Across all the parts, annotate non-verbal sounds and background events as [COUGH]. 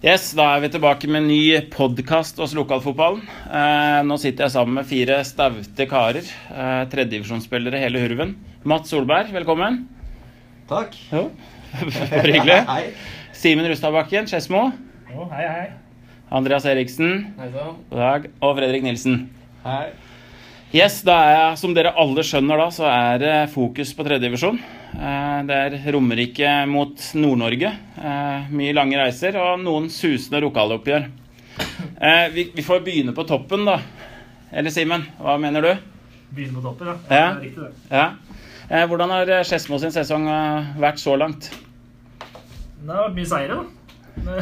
Yes, Da er vi tilbake med en ny podkast hos Lokalfotballen. Eh, nå sitter jeg sammen med fire staute karer. Eh, Tredjedivisjonsspillere hele hurven. Mats Solberg, velkommen. Takk. Jo, Bare hyggelig. [LAUGHS] Hei. Simen Rustadbakken, Skedsmo. Oh, hei, hei. Andreas Eriksen. Hei sann. God dag. Og Fredrik Nilsen. Hei. Yes, da er jeg, Som dere alle skjønner, da, så er det fokus på tredjedivisjon. Eh, det er Romerike mot Nord-Norge. Eh, mye lange reiser og noen susende lokaloppgjør. Eh, vi, får begynne på toppen, da. Eller Simen, hva mener du? Begynne på toppen, ja. Ja. Det er riktig, det. Ja. Hvordan har Skedsmo sin sesong vært så langt? Det har vært mye seire, da.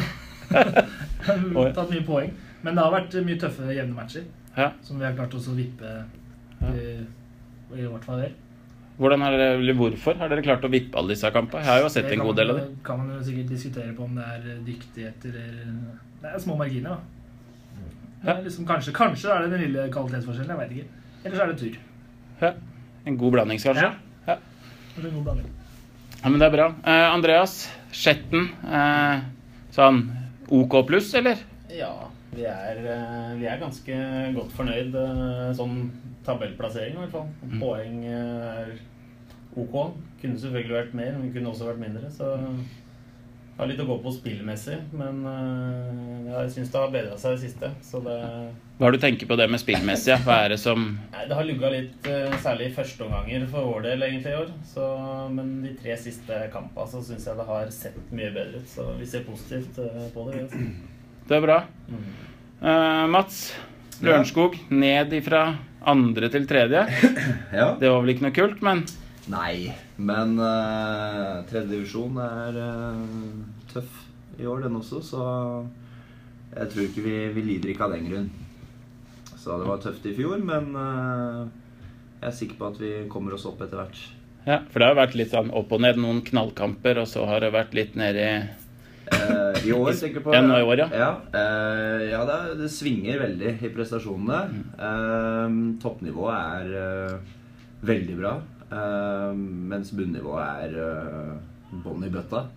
Vi [LAUGHS] [LAUGHS] har tatt mye poeng. Men det har vært mye tøffe, jevne matcher. Ja. Som vi har klart å vippe i, i vårt favør. Hvordan har dere, eller Hvorfor har dere klart å vippe alle disse kampene? Jeg har jo sett en god del av dem. det. kan man jo sikkert diskutere på om det er dyktighet eller Det er små marginer, da. Det er liksom, kanskje, kanskje er det den lille kvalitetsforskjellen. Jeg vet ikke. Eller så er det tur. Ja. En god blanding, kanskje? Ja. er en god blanding. ja, men det er bra. Eh, Andreas Skjetten. Eh, sånn OK pluss, eller? Ja, vi er, eh, vi er ganske godt fornøyd. eh, Sånn tabellplassering, i hvert fall. Mm. Poeng eh, er ok. Kunne selvfølgelig vært mer, men kunne også vært mindre. Så har litt å gå på spillmessig. Men eh, jeg syns det har bedra seg i det siste. Så det, Hva har du tenker på det med spillmessig? Hva er det som nei, det har lugga litt, eh, særlig i førsteomganger for vår del egentlig i år. Så, men de tre siste kampene så syns jeg det har sett mye bedre ut. Så vi ser positivt eh, på det. Altså. Det er bra. Eh, Mats Lørenskog ned ifra andre til tredje. [CLEARS THROAT] Ja. Det var vel ikke noe kult, men Nei, men uh, tredje divisjon er uh, tøff i år, den også, så jeg tror ikke vi, vi lider ikke av den grunn. Så det var tøft i fjor, men uh, jeg er sikker på at vi kommer oss opp etter hvert. ja, For det har vært litt sånn opp og ned, noen knallkamper, og så har det vært litt nedi Eh, I år, tenker du på? Ja, i år, ja. Ja, eh, ja det, det svinger veldig i prestasjonene. Mm. Eh, toppnivået er eh, veldig bra, eh, mens bunnivået er uh, bånn i bøtta.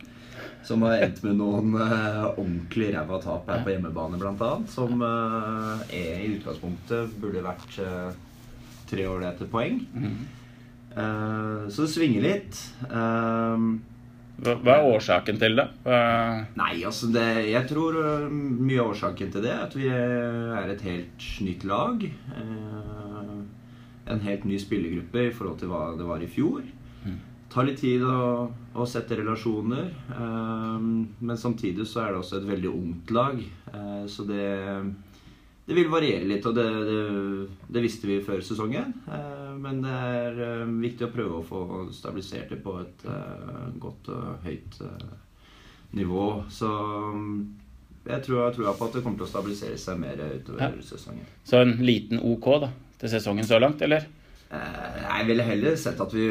Som har endt med noen eh, ordentlig ræva tap her på hjemmebane, blant annet. Som eh, er, i utgangspunktet burde vært tre etter poeng. Eh, så det svinger litt. Eh, hva, hva er årsaken til det? Hva, Nei, altså det, jeg tror øh, mye av årsaken til det er at vi er et helt nytt lag. Eh, en helt ny spillergruppe i forhold til hva det var i fjor. Det tar litt tid å, å sette relasjoner. eh, men samtidig så er det også et veldig ungt lag. eh, så det, det vil variere litt, og det, det, det visste vi før sesongen. Men det er eh, viktig å prøve å få stabilisert det på et eh, godt og høyt eh, nivå. Så mm, jeg tror jeg tror på at det kommer til å stabilisere seg mer utover Ja. sesongen. så en liten OK da, til sesongen så langt, eller? Jeg ville heller sett at vi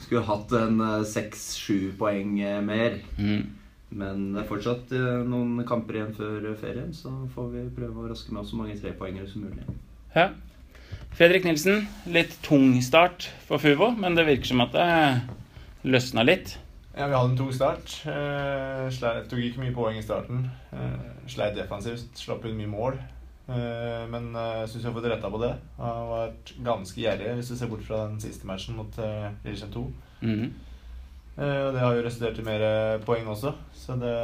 skulle hatt en seks-sju poeng mer. Mm. Men det er fortsatt noen kamper igjen før ferien, så får vi prøve å raske med oss så mange trepoengere som mulig. Ja. Fredrik Nilsen, litt tung start for Fuvo, men det virker som at det løsna litt. Ja, Vi hadde en tung start. Eh, sleit, tok ikke mye poeng i starten. Eh, sleit defensivt, slapp inn mye mål. Eh, men jeg syns vi har fått retta på det. Har vært ganske gjerrig, hvis du ser bort fra den siste matchen mot Lillestrøm 2. Mm Eh, og det har jo resultert i mer poeng også, så det,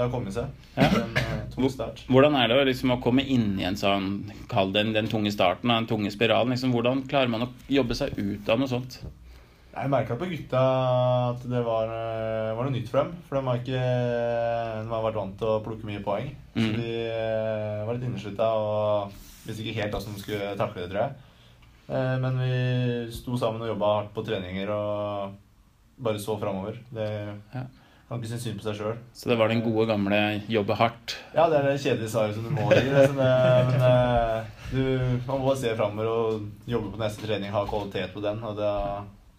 det har kommet seg. Ja. En eh, tung start. Hvordan er det liksom å komme inn i en sånn, kall det den, den tunge starten av den tunge spiralen? Liksom, hvordan klarer man å jobbe seg ut av noe sånt? Jeg merka på gutta at det var, eh, var noe nytt for dem. For de har ikke de har vært vant til å plukke mye poeng. Så Mm. de eh, var litt inneslutta og visste ikke helt hvordan de skulle takle det, tror jeg. Men vi sto sammen og jobba hardt på treninger og bare så framover. Det Ja. Kan ikke synes synd på seg sjøl. Så det var den gode gamle jobbe hardt. Ja, det er det kjedelige svaret som du må gi. Men eh, du, man må se framover og jobbe på neste trening, ha kvalitet på den. Og da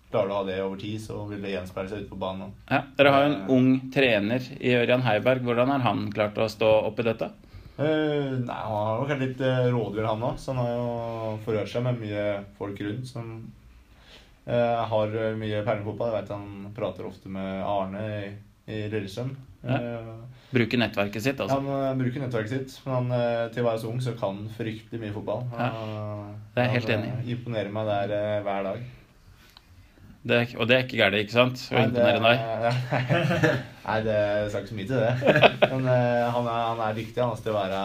klarer du å ha det over tid, så vil det gjenspeile seg ute på banen. Ja, dere har jo en ung trener i Ørjan Heiberg. Hvordan har han klart å stå oppi dette? Uh, nei, Han har jo vært litt uh, rådyr, han òg. Så han har jo forhørt seg med mye folk rundt som uh, har mye perlefotball. Jeg vet han prater ofte med Arne i, Lillestrøm. Ja. Uh, Bruker nettverket sitt, altså. Han uh, bruker nettverket sitt, men han, uh, til å være så ung så kan han fryktelig mye fotball. Ja. Det er jeg helt enig i. eh, Imponerer meg der eh, hver dag. Det, er- og det er ikke gærent, ikke sant? Å imponere deg. [LAUGHS] Nei, det skal ikke så mye til det. [LAUGHS] Men eh, han, er, han er dyktig han, altså, til å være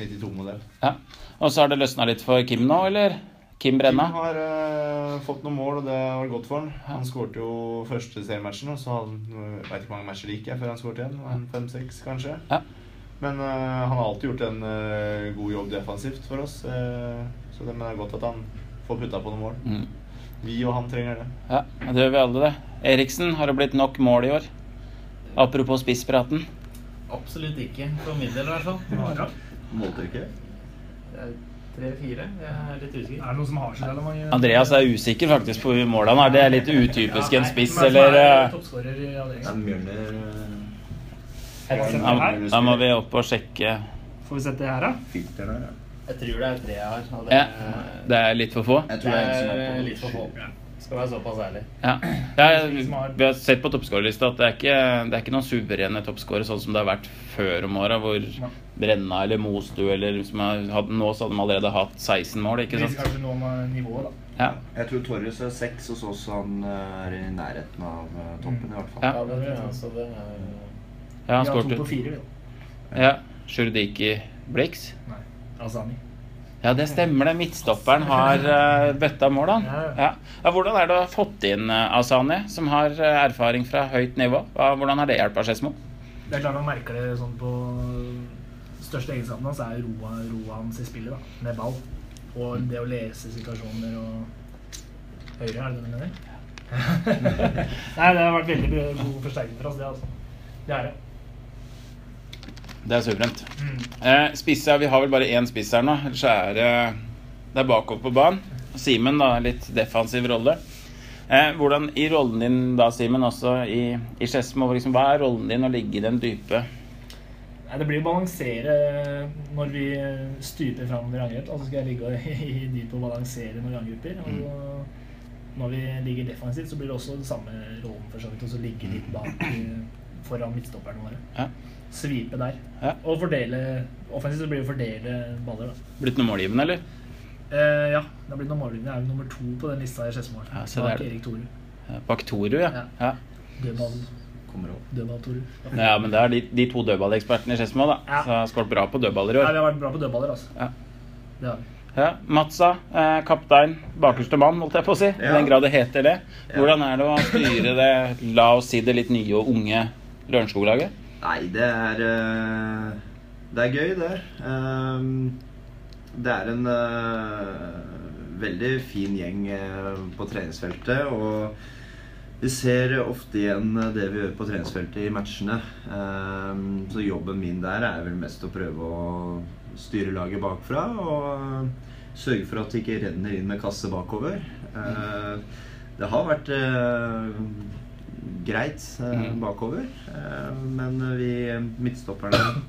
92-modell. Ja. Og så har det løsna litt for Kim nå, eller? Kim Brenna? Kim har uh, fått noen mål, og det vært godt for han. Han skårte jo første seriematchen, og så hadde han Jeg ikke hvor mange matcher det gikk jeg før han skåret igjen. En Fem-seks, kanskje. Ja. Men uh, han har alltid gjort en uh, god jobb defensivt for oss. eh, så det men er godt at han får putta på noen mål. Mm. Vi og han trenger det. Ja, det gjør vi alle, det. Eriksen, har det blitt nok mål i år? Apropos spisspraten. Absolutt ikke. For min del, i hvert fall. [LAUGHS] Mara. Måltørke? Tre-fire. Jeg er litt usikker. Er det noen som har seg Andreas er usikker faktisk på hvor mål han har. Det er litt utypisk en spiss, er eller er eh, toppskårer i er avdelingen? Da, da må vi opp og sjekke. Får vi sette det her, da? Filter der, ja. Jeg tror det er tre jeg har. Det, Ja, det er litt for få. Jeg det tror det er er er litt for få. Skal være såpass ærlig. Ja. Ja, vi har sett på toppskårerlista at det er ikke, det er ikke noen suverene toppskårere sånn som det har vært før om åra, hvor Brenna eller Mostu eller som har hatt, Nå så hadde de allerede hatt 16 mål, ikke sant? kanskje noe nivåer, nivået, da. Ja. Jeg tror Torres er seks, og så også han eh, er i nærheten av toppen, toppen, i hvert fall. Ja. Ja, det jeg. Så det er Ja, han skåret. Ja. Sjurdiki Blix. Nei. Azani. Ja, det stemmer det. Midtstopperen har uh, bøtta mål, han. Ja, ja. Hvordan er det å ha fått inn uh, Asani, som har eh, erfaring fra høyt nivå? Hvordan har det hjulpet Skedsmo? Det er klart man merker det sånn på Største egenskapen hans er roa, roa hans i spillet, da. Med ball. Og det å lese situasjoner og Høyre, er det det du mener? [LAUGHS] Nei, det har vært veldig god forsterkning for oss, det, altså. Det er det. Det er suverent. Mm. Eh, spissa, Vi har vel bare én spiss her nå. Ellers så er det Det er bakover på banen. Simen, da, litt defensiv rolle. Eh, hvordan i rollen din da, Simen, også i, i Skedsmo, liksom, hva er rollen din å ligge i den dype Nei, det blir å balansere når vi stuper framover i angrep. så skal jeg ligge [LAUGHS] i dypet og balansere når vi angriper. Og når vi ligger defensivt, så blir det også det samme rollen for så vidt. Og ligge litt bak eh, foran midtstopperne våre. Ja. Svipe der. Ja. Og fordele Offensivt så blir det å fordele baller, da. Blitt noe målgivende, eller? Eh, ja, det har blitt noen målgivende. Jeg er jo nummer to på den lista i Skedsmål. Ja, Bak. Erik Toru. Ja, Bak Toru, ja. Ja. Dødball, Kommer opp. dødball Toru. Ja, men det er de, de to dødballekspertene i Skedsmål, da. Ja. Så har skåret bra på dødballer i Nei, Ja, vi har vært bra på dødballer, altså. Ja. Det har vi. Ja, Matza, eh, kaptein, bakerste mann, holdt jeg på å si. I Ja. den grad det heter det. Hvordan er det å styre det, la oss si det litt nye og unge Lørenskog-laget? Nei, det er eh, Det er gøy, det. Ehm, det er en eh, veldig fin gjeng eh, på treningsfeltet. Og vi ser ofte igjen det vi gjør på treningsfeltet i matchene. Ehm, så jobben min der er vel mest å prøve å styre laget bakfra. Og sørge for at det ikke renner inn med kasse bakover. Eh, det har vært greit eh, Mhm. bakover. Eh, men vi midtstopperne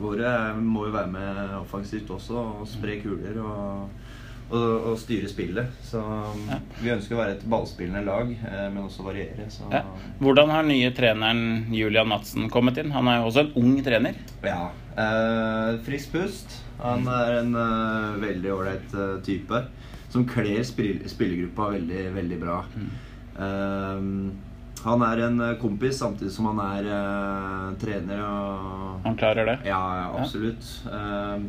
våre må jo være med offensivt også og spre kuler og, og, og styre spillet. Så Ja. vi ønsker å være et ballspillende lag, eh, men også variere. Så Ja. Hvordan har nye treneren Julian Madsen kommet inn? Han er jo også en ung trener. Ja. Eh, frisk pust. Han er en eh, veldig ålreit eh, type. Som kler spill spillergruppa veldig, veldig bra. Eh, han er en eh, kompis samtidig som han er uh, trener. Og, Han klarer det. ja, ja, absolutt. Eh,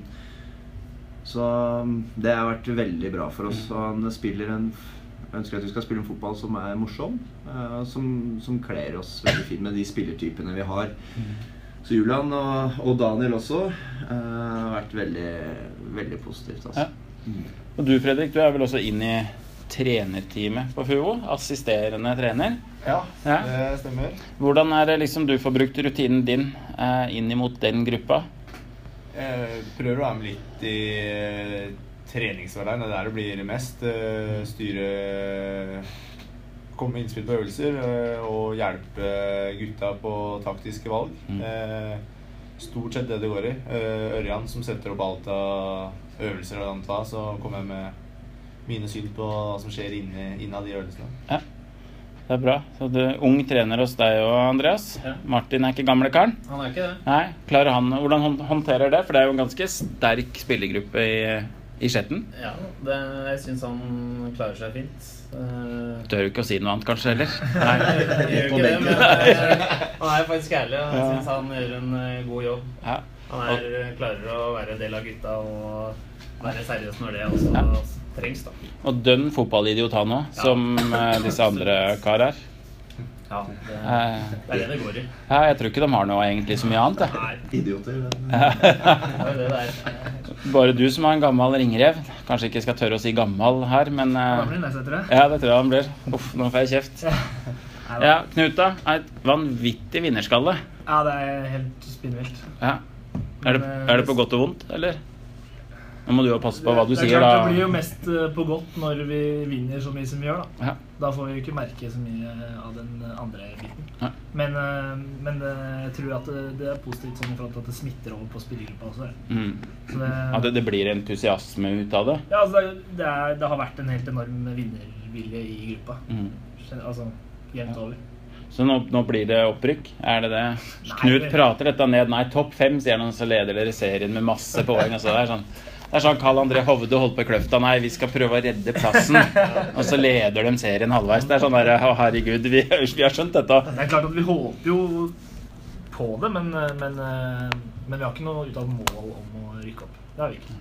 så mm, det har vært veldig bra for oss. Og han spiller en jeg ønsker at vi skal spille en fotball som er morsom. som, som kler oss veldig fint med de spillertypene vi har. Så Julian og, og Daniel også har vært veldig, veldig positivt. Altså. Ja. Og du Fredrik, du er vel også inn i trenerteamet på FUO? Assisterende trener. Ja, Ja. det stemmer. Hvordan er det liksom du får brukt rutinen din eh, inn mot den gruppa? Jeg prøver å være med litt i eh, treningshverdagen. Det er der det blir mest. eh, Styre Komme med innspill på øvelser eh, og hjelpe gutta på taktiske valg. Mm. Eh, Stort sett det det går i. Eh, Ørjan som setter opp alt av øvelser og annet, så kommer jeg med mine syn på hva som skjer inni- innad i øvelsene. Ja. Det er bra. Så du, ung trener hos deg òg, Andreas. Ja. Martin er ikke gamle karen. Han er ikke det. Nei, klarer han, Hvordan håndterer det? For det er jo en ganske sterk spillergruppe i, i Skjetten. Ja, det, jeg syns han klarer seg fint. Uh, Tør jo ikke å si noe annet, kanskje, heller. [LAUGHS] Nei. Jeg gjør ikke det, men [LAUGHS] han er faktisk ærlig. og Jeg Ja. syns han gjør en eh, god jobb. Ja. Han er, klarer å være en del av gutta og være seriøs når det også Ja. Trengs. da. Og dønn fotballidiot han òg, som ja. disse andre kar er. Ja, det, Eh, det er det det går i. ja, jeg tror ikke de har noe egentlig så mye annet. jeg. Nei, Idioter. men- [LAUGHS] det. Bare du som er en gammel ringrev. Kanskje ikke skal tørre å si gammel her, men eh, blir det neste etter. Ja, det tror jeg han blir. Uff, nå får jeg kjeft. Ja, [LAUGHS] Knut, da. Et vanvittig vinnerskalle. Ja, det er helt spinnvilt. Ja. Er det, er det på godt og vondt, eller? Nå må du jo passe på hva du det er sier, klart, Det blir jo mest eh, på godt når vi vinner så mye som vi gjør. Da Ja. Da får vi jo ikke merke så mye av den andre biten. Ja. Men, eh, men jeg tror at det, er positivt sånn i forhold til at det smitter over på spillergruppa også. Mm. Så det, At det, det blir entusiasme ut av det. ja, altså det, er, det har vært en helt enorm vinnervilje i gruppa. Mm. Altså jevnt over. Så nå, nå blir det opprykk? Er det det? Nei, Knut prater dette ned. Nei, topp fem, sier han, og så leder dere serien med masse poeng. og det er sånn det er sånn Karl André Hovde holdt på i Kløfta. Nei, vi skal prøve å redde plassen. [LAUGHS] Og så leder de serien halvveis. Det er sånn der, herregud, vi, vi har skjønt dette. Det er klart at vi håper jo på det, men, men, men vi har ikke noe uttalt mål om å rykke opp. Det har vi ikke.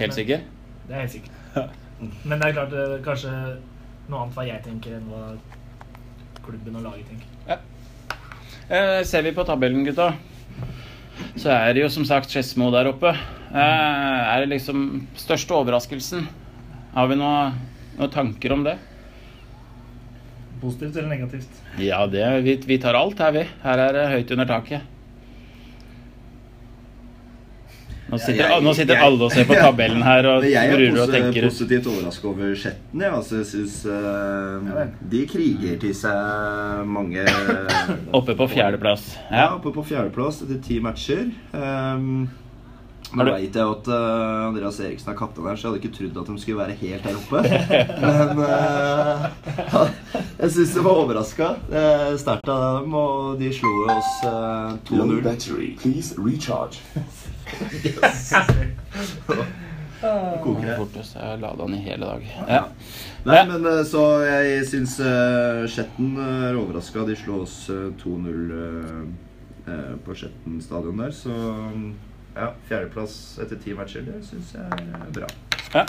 Helt sikker? Det er helt sikkert. Men det er klart eh, kanskje noe annet hva jeg tenker, enn hva klubben og laget tenker. Eh, ser vi på tabellen, gutta, så er det jo som sagt Skedsmo der oppe. Eh, er det liksom største overraskelsen? Har vi noe, noen tanker om det? Positivt eller negativt? Ja, det, vi, vi tar alt her, vi. Her er det høyt under taket. Nå sitter, jeg- nå sitter jeg- alle og ser på [LAUGHS] tabellen her og er gruer og tenker Jeg er positivt overraska over Skjetten. Jeg, altså, syns synes, eh, de kriger til seg mange [LAUGHS] Oppe på fjerdeplass. Ja, Ja. oppe på fjerdeplass etter ti matcher. Um, nå veit jeg at uh, Andreas Eriksen er kaptein her, så jeg hadde ikke trodd at de skulle være helt der oppe. [LAUGHS] Men eh, jeg syns de var overraska. Uh, Sterkt av dem, og de slo oss uh, Low 2-0. Koker det. Fortest. Jeg lada den i hele dag. Ja. Nei, Ja. men eh, så jeg syns uh, Skjetten er overraska. De slo oss eh, 2-0 eh, eh, på Skjetten stadion der, så um, ja, fjerdeplass etter ti matcher, det syns jeg er bra. ja.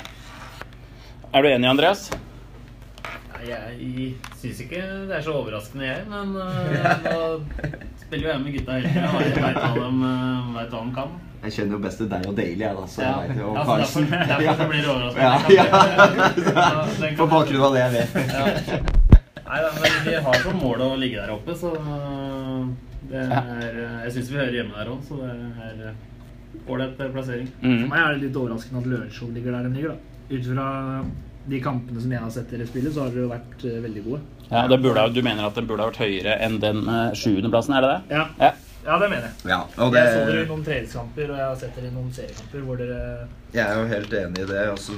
Er du enig, Andreas? Jeg syns ikke det er så overraskende, jeg. Men [LAUGHS] nå spiller jo jeg med gutta hele tida. Jeg veit hva, vet hva de kan. Jeg kjenner jo best til deg og Daily, jeg, da. Så Ja, jeg vet jo ja, derfor, derfor så blir det overraskende. Ja, ja. [LAUGHS] [LAUGHS] kan- den På bakgrunn av det jeg vet. Ja. Nei da, men vi har som mål å ligge der oppe, så det er Jeg syns vi hører hjemme der òg, så det er ålreit plassering. For Mm. meg er det litt overraskende at Lørenskog ligger der de ligger. da. Ut fra de kampene som jeg har sett dere spille, så har dere jo vært eh, veldig gode. Ja, det burde, du mener at den burde ha vært høyere enn den uh, sjuendeplassen, er det det? Ja, Ja. ja det mener jeg. Ja, og Jeg så dere i det, noen treningskamper, og jeg har sett dere i noen seriekamper hvor dere jeg er jo helt enig i det. Altså,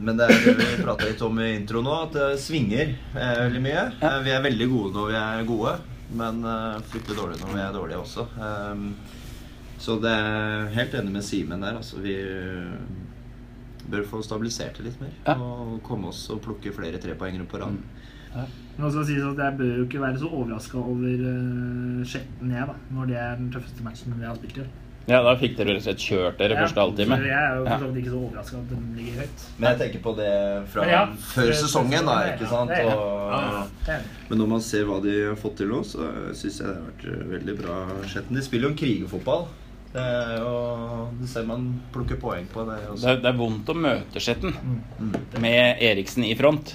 men det er det vi prata litt om i intro nå, at det svinger eh, veldig mye. Ja. vi er veldig gode når vi er gode, men eh, fryktelig dårlige når vi er dårlige også. Um, så det er helt enig med Simen der. Altså, vi eh, bør få stabilisert det litt mer. Ja. Og komme oss og plukke flere trepoengere på rad. Men også sies at jeg bør jo ikke være så overraska over uh, Skjetten, jeg, da. Når det er den tøffeste matchen vi har spilt i år. Ja, da fikk dere rett og slett kjørt dere første halvtime. Jeg er jo Ja. for ikke så overraska at den ligger høyt. Men jeg tenker på det fra ja, før sesongen, da. ikke sant? Og, Ja, ja. Men når man ser hva de har fått til nå, så syns jeg det har vært eh, veldig bra. Skjetten. De spiller jo en krigerfotball. Det er jo Du ser man plukker poeng på. Det Det også. er, det er vondt å møte Skjetten Mm. med Eriksen i front.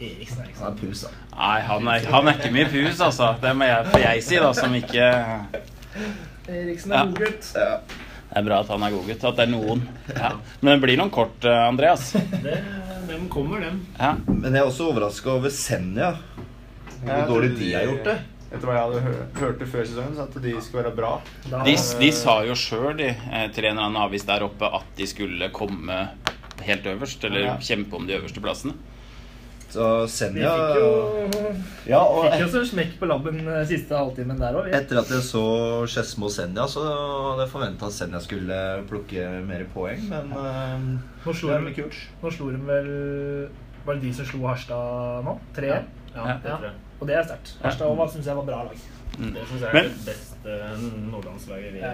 Eriksen, Eriksen. Han er pus, da. Nei, han er, han er ikke mye pus, altså. Det må jeg, får jeg si, da, som ikke Eriksen Ja. er god gutt. Ja. Det er bra at han er godgutt. At det er noen. Ja. Men det blir noen kort, eh, Andreas. Det, dem kommer, dem. Ja. Men jeg er også overraska over Senja. Hvor dårlig de har gjort det. Etter hva jeg hadde hørt det før sesongen, så at de skulle være bra. Da, De, de sa jo sjøl, de, eh, til en eller annen avis der oppe, at de skulle komme helt øverst. Eller Ja. kjempe om de øverste plassene. Vi Senja fikk jo, Ja, og fikk jo så smekk på labben eh, siste halvtimen der òg. etter at jeg så Skedsmo Senja, så hadde jeg forventa at Senja skulle plukke mer poeng, men eh, Nå slo det er kult. nå slo de vel Var det de som slo Harstad nå? Tre? Ja, Ja. det tror jeg. Og det er sterkt. Harstad syns jeg var bra lag. Det syns jeg er Men- det beste nordlandslaget vi Ja.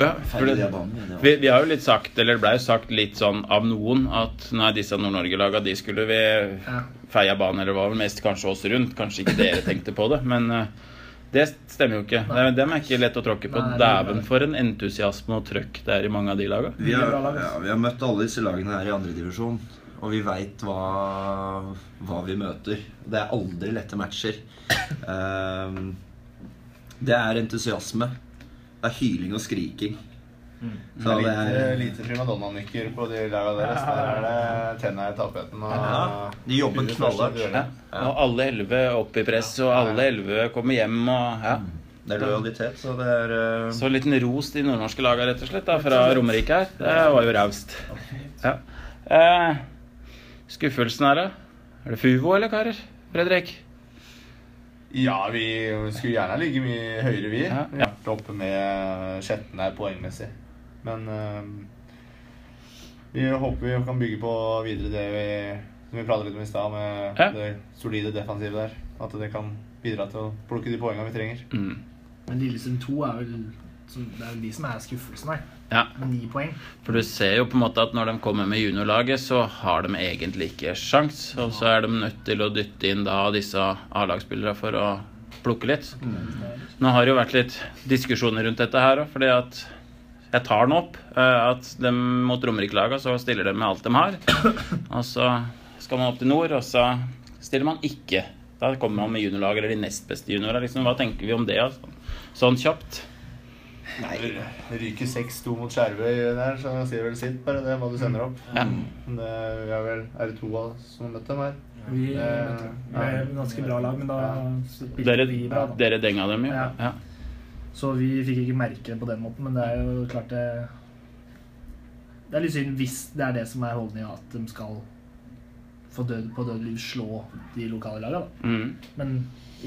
Ja, det, vi, vi har jo litt sagt, eller det ble jo sagt litt sånn av noen, at nei, disse Nord-Norge-laga de skulle vi Ja. feie banen, eller det var vel mest kanskje oss rundt. Kanskje ikke dere tenkte på det, men eh, det stemmer jo ikke. Nei. dem er ikke lett å tråkke på. Er Dæven for en entusiasme og trøkk det er i mange av de laga. Vi har, Mye bra lag, ja, vi har møtt alle disse lagene her i andredivisjon, og vi veit hva, hva vi møter. Det er aldri lette matcher. Um, det er entusiasme. Det er hyling og skriking. Det Så er det lite, er lite primadonna-nykker på de laga deres. Der er det tenna i tapeten og Ja, de jobber knallhardt. Ja. Og alle elleve opp i press, og alle elleve kommer hjem og ja. Det er lojalitet, så det er uh... Så en liten ros til nordnorske laga, rett og slett, da, fra Romerike her. Det var jo raust. Ja. Eh, skuffelsen her, da? Er det Fuvo, eller, karer? Fredrik? Ja, vi skulle gjerne ligge mye høyere, vi. Ja, ja. vært oppe med sjetten her poengmessig. Men uh, vi håper vi kan bygge på videre det vi, som vi pratet litt om i stad, med Ja. det solide defensivet der. At det kan bidra til å plukke de poengene vi trenger. Mm. Men Lillesund 2 er vel Det er jo de som er skuffelsen her. Ja. Ni poeng. For du ser jo på en måte at når de kommer med juniorlaget, så har de egentlig ikke sjans. Og så er de nødt til å dytte inn da disse A-lagsspillere for å plukke litt. Nå har det jo vært litt diskusjoner rundt dette her òg, fordi at jeg tar den opp. eh, At de mot Romerike-laga så stiller de med alt de har. Og så skal man opp til nord, og så stiller man ikke. Da kommer man med juniorlag eller de nest beste juniorene. Liksom. Hva tenker vi om det? Altså? Sånn kjapt? Ryker 6-2 mot Skjervøy der, så sier det vel sitt, bare det, hva du sender opp. Ja. Men det, vi er vel Er det to av oss som har møtt dem her? Vi vi er et ganske bra lag, men da spilte Dere, vi bra. da. dere denga dem jo. Ja. Ja. Så vi fikk ikke merke det på den måten, men det er jo klart det Det er litt synd hvis det er det som er holdninga, at de skal få død på dødelig slå de lokale laga, da. Mm. Men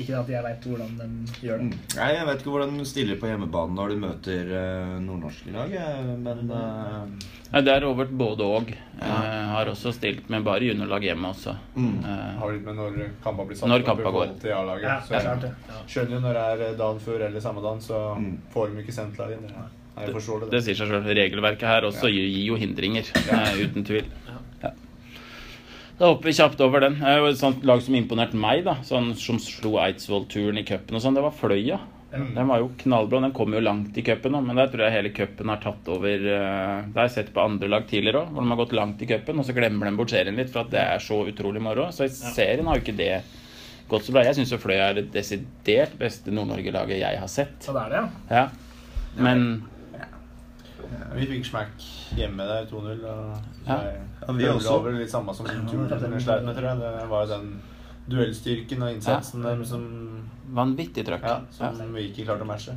ikke at jeg veit hvordan de gjør det. Nei, jeg vet ikke hvordan du stiller på hjemmebane når du møter uh, nordnorske lag, men eh, Nei, Det er Robert både og. Ja. har også stilt med bare juniorlag hjemme også. Mm. Eh, Har litt med når kampa blir satt Når opp i forhold til A-laget. Ja, Så det jeg klart det. skjønner jo når det er eh, dagen før eller samme dagen, så Mm. får de ikke sendt laget. Det jeg forstår det. det sier seg sjøl. Regelverket her også gir gir jo hindringer, eh, uten tvil. Da hopper vi kjapt over den. Det jo Et sånt lag som imponerte meg, da sånn som slo Eidsvoll-turen i cupen og sånn, det var Fløya. Mm. Den var jo knallbra. Den kom jo langt i cupen men der tror jeg hele cupen har tatt over eh, Det har jeg sett på andre lag tidligere òg, hvor de har gått langt i cupen, og så glemmer de bort serien litt for at det er så utrolig moro. Så i serien har jo ikke det gått så bra. Jeg syns Fløya er det desidert beste Nord-Norge-laget jeg har sett. Så det er det, ja. Ja. Men Vi fikk smack hjemme der, 2-0. og Ja. Ja, vi også. over litt samme som turen de sleit med, tror jeg. Det var jo den duellstyrken og innsatsen der som, vanvittig trøkk. ja, Ja. som vi ikke klarte å matche.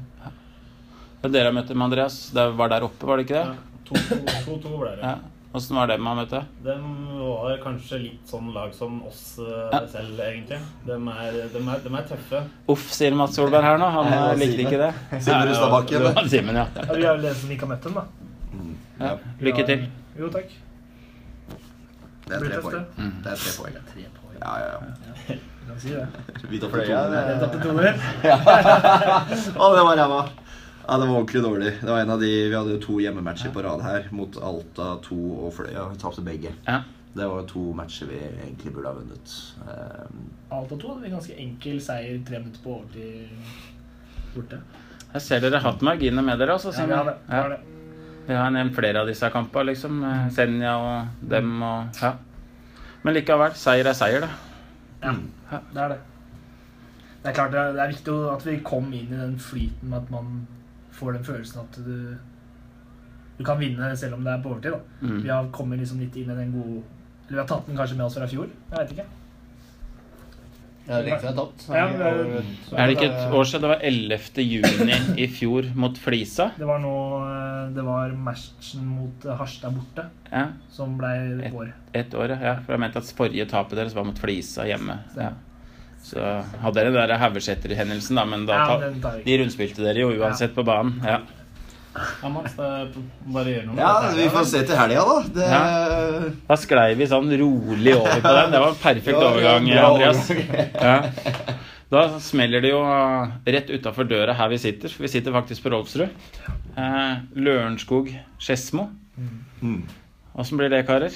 Og Dere har møtt dem, Andreas. Det var der oppe, var det ikke Ja, det? 2-2 ble det. Ja. Åssen var det han møtte? De var kanskje litt sånn lag som oss eh, Ja. selv, egentlig. De er, de, er, de er tøffe. Uff, sier Mats Solberg her nå. Han Ja, eh, likte ikke det. [LAUGHS] Simen Ja, Rustadbakken, det Simen, ja. ja vi er jo den som ikke har møtt dem, da. ja. Lykke til. Jo, takk. Det er tre poeng. Mm. Det er tre poeng. Tre poeng. Ja, ja, ja. [LAUGHS] Du kan si det. Vi tar Fløya. [LAUGHS] Å, det var ræva. Ja, det var ordentlig dårlig. Det var en av de, Vi hadde jo to hjemmematcher på rad her, mot Alta 2 og Fløya. Vi tapte begge. Ja. Det var to matcher vi egentlig burde ha vunnet. Um, Alta 2 hadde vi en ganske enkel seier tre minutter på overtid borte. Jeg ser dere har hatt marginer med dere, Også, Ja, vi har det. Vi har Ja. det. Vi har nevnt flere av disse kampene, liksom. Eh, Senja og dem og Ja. Men likevel, seier er seier, da. Ja, det er det. Det er klart det er, det er viktig at vi kom inn i den flyten med at man får den følelsen at du du kan vinne selv om det er på overtid. da. Mm. Vi har kommet liksom litt inn i den gode Eller vi har tatt den kanskje med oss fra i fjor. Jeg vet ikke. Det er tapt. Ja, men det- Er det ikke et år siden? Det var 11. juni i fjor mot Flisa. Det var nå eh, Det var matchen mot eh, Harstad borte Ja, som ble et, vår. ett år, ja. For jeg mente at forrige tapet deres var mot Flisa hjemme. Ja. Så hadde dere den der Haugesæter-hendelsen, da, men da Ja, ta, de rundspilte dere jo uansett på banen. Ja. Ja, Mats, bare gjør noe Ja, dette vi får se til helga, da. Det, Da sklei vi sånn rolig over på den. Det var en perfekt Ja, ja, overgang, Andreas. [LAUGHS] Ja. Da smeller det jo eh, rett utafor døra her vi sitter. Vi sitter faktisk på Rolfsrud. Eh, Lørenskog-Skedsmo. Mm. Åssen blir det, karer?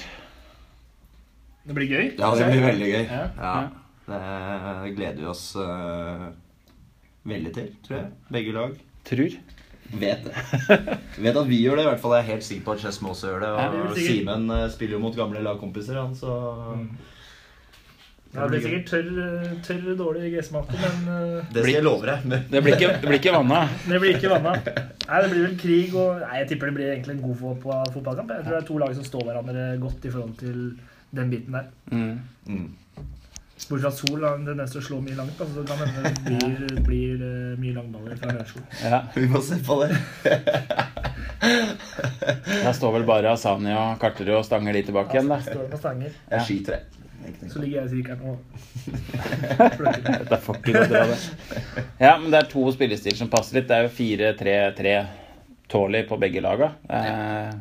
Det blir gøy. Ja, det blir veldig gøy. Ja. Det gleder vi oss uh, veldig til, tror jeg. Begge lag. Tror. Vet det. [LAUGHS] Vet at vi gjør det, i hvert fall. Jeg er helt sikker på at Chesmo også gjør det. Og ja, det. Simen eh, spiller jo mot gamle lagkompiser, han, så Ja, det blir sikkert tørr, tørr dårlig gressmatte, men eh, Det skal jeg love deg. Det blir ikke, det blir ikke vanna. [LAUGHS] det blir ikke vanna. Nei, det blir vel krig og Nei, jeg tipper det blir egentlig en god fotball, fotballkamp. Jeg tror det er to lag som står hverandre godt i forhold til den biten der. Mm. Mm. Bortsett fra Sol har en tendens til å slå mye langt, Altså, så det kan hende det blir, blir uh, mye langballer fra Lørenskog. Ja. [LAUGHS] Vi må se på det. [LAUGHS] Der står vel bare Asani og Karterud og stanger de tilbake igjen, da. Står på stanger, Jeg skyter, jeg. så ligger jeg i sirkelen og [LAUGHS] Dette får ikke gå bra, det. Ja, men det er to spillestiler som passer litt. Det er jo 4-3-3 tålig på begge laga. Eh,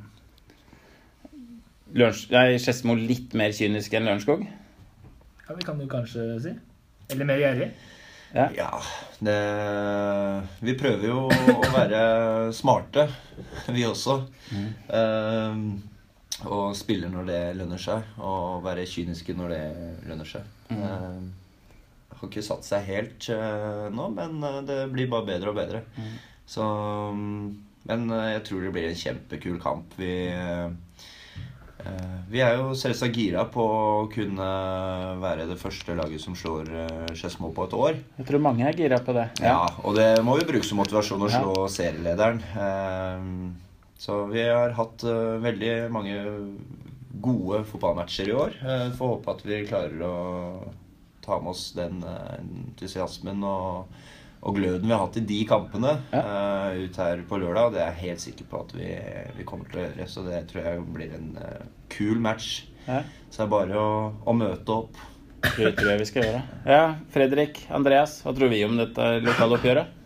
Skedsmo litt mer kynisk enn Lørenskog. Ja, vi kan jo kanskje si. Eller mer gjerrig. Ja, det Vi prøver jo å være smarte, vi også. Eh, og spille når det lønner seg, og være kyniske når det lønner seg. Eh, har ikke satt seg helt eh, nå, men eh, det blir bare bedre og bedre. Så mm, Men eh, jeg tror det blir en kjempekul kamp. Vi eh, vi er jo selvsagt gira på å kunne være det første laget som slår uh, Skedsmo på et år. Jeg tror mange er gira på det. Ja, og det må vi bruke som motivasjon å Ja. slå serielederen. Ehm, så vi har hatt eh, veldig mange gode fotballmatcher i år. Får håpe at vi klarer å ta med oss den eh, entusiasmen og, og gløden vi har hatt i de kampene eh, ut her på lørdag. Det er jeg helt sikker på at vi, vi kommer til å gjøre. Så det tror jeg blir en uh, kul match. Ja. Så det er bare å, å møte opp. Det tror jeg vi skal gjøre. Ja, Fredrik, Andreas, hva tror vi om dette lokaloppgjøret?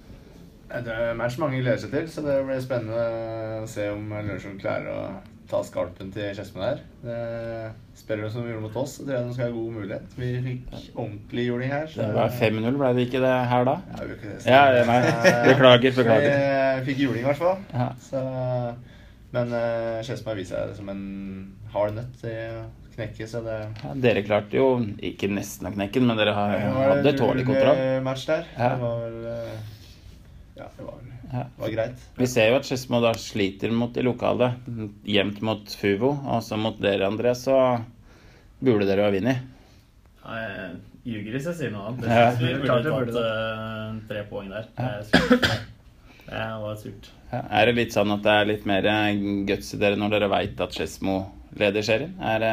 Det er en match mange gleder seg til, så det blir spennende å se om Lørenskog klarer å ta skalpen til Skedsmo der. Det Spiller de som de gjorde mot oss, så tror jeg de skal ha god mulighet. Vi fikk ordentlig juling her. så- Det var 5-0, ble det ikke det her da? Ja, vi ikke det. Ja, nei, beklager, beklager. Vi fikk juling, i hvert fall. Ja. Så, men uh, Skedsmo har vist seg som en hard nøtt til å knekke, så det Ja, dere klarte jo ikke nesten å knekke den, men dere har, var hadde tålelig kontroll. match der. Ja. Det var vel eh, Ja, det var, vel- Ja. det var greit. Vi ser jo at Skedsmo da sliter mot de lokale. Jevnt mot Fuvo, og så mot dere, André, så burde dere ha vunnet. Ja, jeg ljuger hvis jeg sier noe annet. Jeg synes vi burde ha tatt uh, tre poeng der. Det er surt. Det var surt. Ja, er det litt sånn at det er litt mer guts i dere når dere veit at Skedsmo leder serien? Er,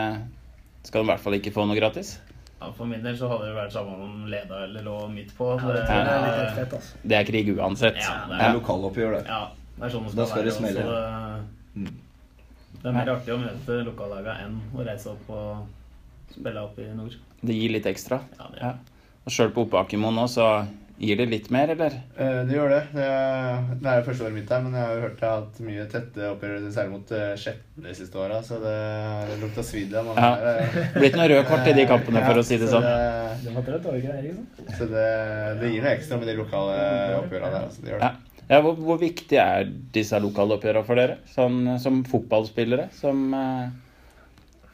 skal de i hvert fall ikke få noe gratis? Ja, for min del så hadde det vært samme om leda eller lå midt på. Ja, det jeg er litt fett, altså. Det er krig uansett. Ja, det Det er ja. lokaloppgjør, det. Ja, det er sånn det skal, Da skal det være. smelle. også. Mm. Det, det er mer artig å møte lokallaga enn å reise opp og spille opp i nord. Det gir litt ekstra. Ja, det, Ja. Og sjøl på Oppakermoen nå, så gir det litt mer, eller? Eh, Det gjør det. Det er, det er jo første året mitt her, men jeg har jo hørt jeg har hatt mye tette oppgjør, særlig mot uh, Skjetten de siste åra, så det, det lukta svidd av mange Ja. eh. Blitt noen røde kort i de kampene, for Ja, å si det så sånn. Det, Det var det ikke det, så det, det gir noe ekstra med de lokale oppgjørene der. Altså, det gjør det. Ja. Ja, hvor, hvor viktig er disse lokale oppgjørene for dere? Sånn, som fotballspillere? Som eh,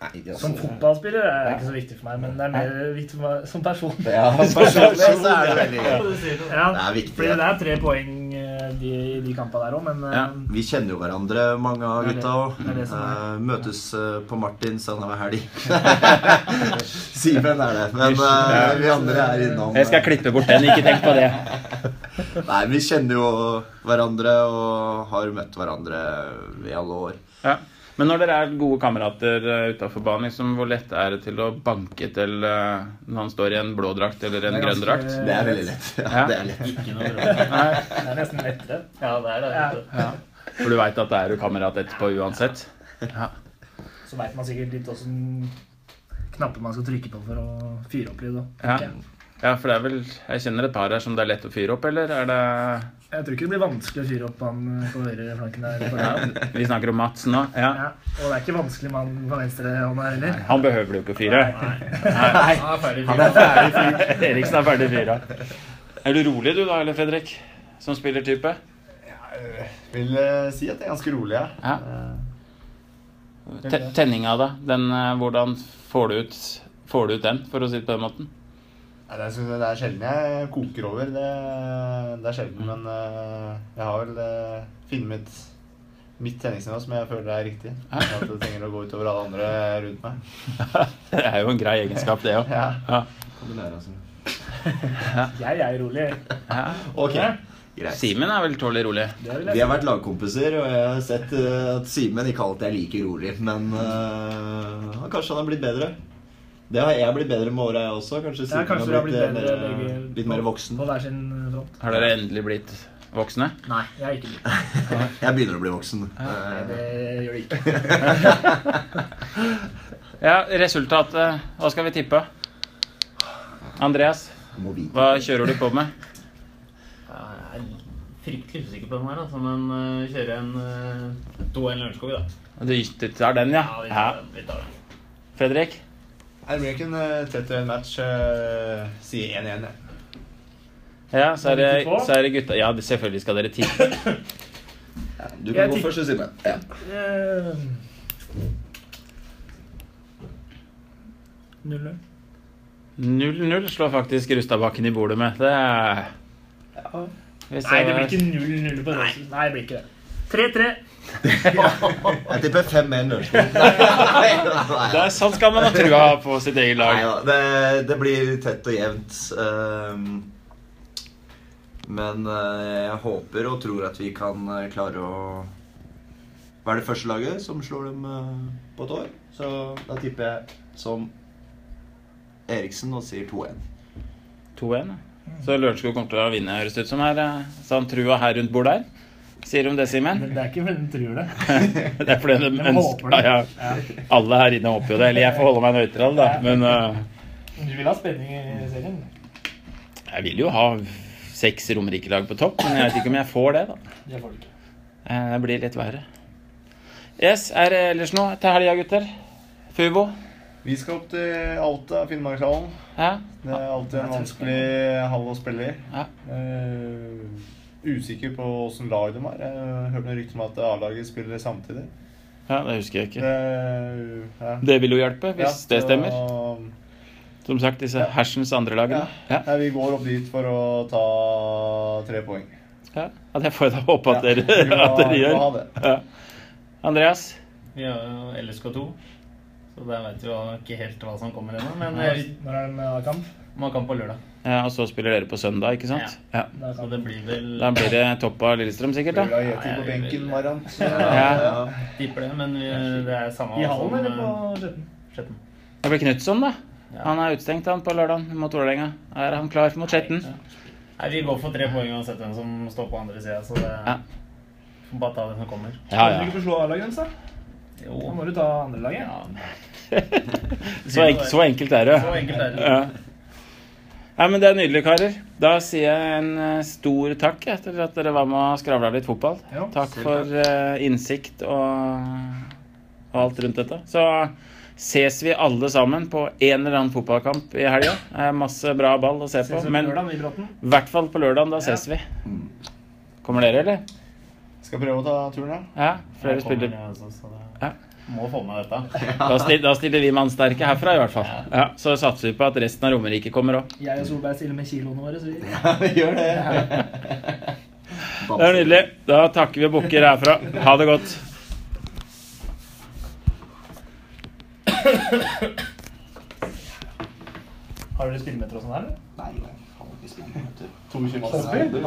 Nei, Som fotballspiller er det ikke så viktig for meg, men det er mer viktig for meg som person. Ja, [LAUGHS] personlig så er det veldig. Ja, Det er viktig, Fordi det er tre poeng eh, de, i de kampene der òg, men eh, Ja. Vi kjenner jo hverandre, mange av gutta òg. er. møtes eh, på Martins annenhver helg. [LAUGHS] Simen er det, men eh, vi andre er innom. Jeg skal klippe bort den, ikke tenk på det. [LAUGHS] Nei, vi kjenner jo hverandre og har møtt hverandre i alle år. Ja. Men når dere er gode kamerater utafor banen, liksom, hvor lett er det til å banke til eh, når han står i en blå drakt eller en grønn drakt? Det er veldig lett. Ja, Ja. det er lett. Ikke noe [LAUGHS] bra. Det er nesten lettere. Ja, det er det. Ja. ja. For du veit at det er jo kamerat etterpå uansett? Ja. Så veit man sikkert litt åssen knapper man skal trykke på for å fyre opp litt. da. Ja. Jeg. ja, for det er vel Jeg kjenner et par her som det er lett å fyre opp, eller er det Jeg tror ikke det blir vanskelig å fyre opp han på høyre flanken der. Ja. Vi snakker om Mats nå? Ja. Ja, og det er ikke vanskelig mann på venstre hånda heller. Han behøver jo ikke å fyre. Nei, han er ferdig. Han er ferdig fyr. Eriksen er ferdig fyra. Er du rolig du da, eller Fredrik? Som spiller type? Jeg vil eh, si at det er ganske rolig, ja. Ja. Eh, Tenninga, da? Den, eh, hvordan får du, ut, får du ut den, for å si det på den måten? Nei, det, er, det er sjelden jeg koker over. Det, det er sjelden, men uh, jeg har vel uh, funnet mitt, mitt tenningsnivå som jeg føler er riktig. At det trenger å gå utover alle andre rundt meg. [LAUGHS] Det er jo en grei egenskap, det òg. Ja. Ja. Kan du altså. [LAUGHS] Jeg er rolig. Ja. Ok, greit. Simen er vel tålelig rolig? Vi har vært lagkompiser, og jeg har sett eh, at Simen ikke alltid er like rolig. Men uh, kanskje han har blitt bedre. Det har jeg blitt bedre med åra, jeg også. Kanskje Ja, jeg kanskje har har blitt, blitt bedre eh, mer, begge litt mer voksen. på hver sin front. Har dere endelig blitt voksne? Nei, jeg er ikke blitt. [LAUGHS] Jeg begynner å bli voksen. Nei, Eh, det gjør det ikke. [LAUGHS] Ja, resultatet Hva skal vi tippe? Andreas, hva kjører du på med? Jeg er fryktelig usikker på den her, altså, men uh, kjører en uh, 2-1 Lørenskog, da. Du tar den, ja? Ja, vi ja. tar, den, vi tar den. Fredrik? Nei, en eh, 31 match. Uh, sier 1-1. Ja, så er, det, så er det gutta Ja, selvfølgelig skal dere tippe. Du Jeg kan gå først, Simen. Ja. Uh, 0-0. 0-0 slår faktisk Rustadbakken i bordet med. Det er ja. Nei, det blir ikke 0-0 på det. Nei, det blir ikke det. 3-3. Jeg tipper 5-1 Lørenskog. Nei, Det er Sånn skal man ha trua på sitt eget lag. da. Det, det blir tett og jevnt. ehm, men eh, jeg håper og tror at vi kan eh, klare å være det første laget som slår dem eh, på et år. Så da tipper jeg som Eriksen og sier 2-1. 2-1. ja. Så Lørenskog kommer til å vinne, høres det ut som her. Så han trua her rundt bordet her. Sier om det, Simen? Men det er ikke fordi de tror det. [LAUGHS] Det er fordi de [LAUGHS] De ønsker det. ja, ja. Alle her inne håper jo det. Eller jeg får holde meg nøytral, da. Men uh, Du vil ha spenning i serien? jeg vil jo ha seks Romerike-lag på topp. Men jeg vet ikke om jeg får det, da. Det får du ikke. Eh, Det blir litt verre. Yes, er det ellers noe til helga, gutter? Fubo? Vi skal opp til Alta, Finnmarkshallen. Ja? Det er alltid en vanskelig hall å spille i. Ja. Eh, usikker på åssen lag de var. Jeg hørte hørt noen rykter om at A-laget spiller samtidig. ja, det husker jeg ikke. Det, ja. Det vil jo hjelpe, hvis Ja, det stemmer. Og... Som sagt, disse hersens andre lagene. Ja. ja. vi går opp dit for å ta tre poeng. Ja, ja det får jeg da håpe at dere, vi må, at dere vi må ha gjør. det. Ja. Andreas? Vi har jo LSK2, så der vet vi jo ikke helt hva som kommer ennå. Men Når eh, er det kamp? vi har kamp på lørdag. Ja, og så spiller dere på søndag, ikke sant? Ja. Er Så det blir vel Da blir det topp av Lillestrøm, sikkert? Blir da? da gjeting på benken, Maran. Så, Ja. Tipper det, men vi, det er samme I hallen eller eh, på Skjetten? Skjetten. Det blir Knutson, da. Ja. Han er utestengt han på lørdag mot Vålerenga. Er han klar mot Skjetten? Ja. Nei, Vi går for tre poeng uansett hvem som står på andre sida, så det Ja. får bare ta det som kommer. Ja, ja. Kan du ikke slå A-laget Jo, da? Da må du ta andrelaget. Ja, [LAUGHS] Så, enk, så enkelt er det. så enkelt er det. Ja. Ja, men Det er nydelig, karer. Da sier jeg en eh, stor takk etter at dere var med og skravla litt fotball. Jo, Takk for uh, innsikt og, og alt rundt dette. Så ses vi alle sammen på en eller annen fotballkamp i helga. Masse bra ball å se på. Ses vi på Men i i hvert fall på lørdag. Da ses vi. Kommer dere, eller? Skal prøve å ta turen, ja. Ja, flere spiller. Må få med dette. [LAUGHS] Da, stiller, da stiller vi mannsterke herfra, i hvert fall. Ja, så satser vi på at resten av Romerike kommer òg. Jeg og Solberg stiller med kiloene våre, så vi [LAUGHS] Ja, gjør det. [LAUGHS] Det er nydelig. Da takker vi og bukker herfra. Ha det godt. Har dere spillemeter og sånn her? eller? Nei, jeg har ikke spillemeter. 22 Hobby?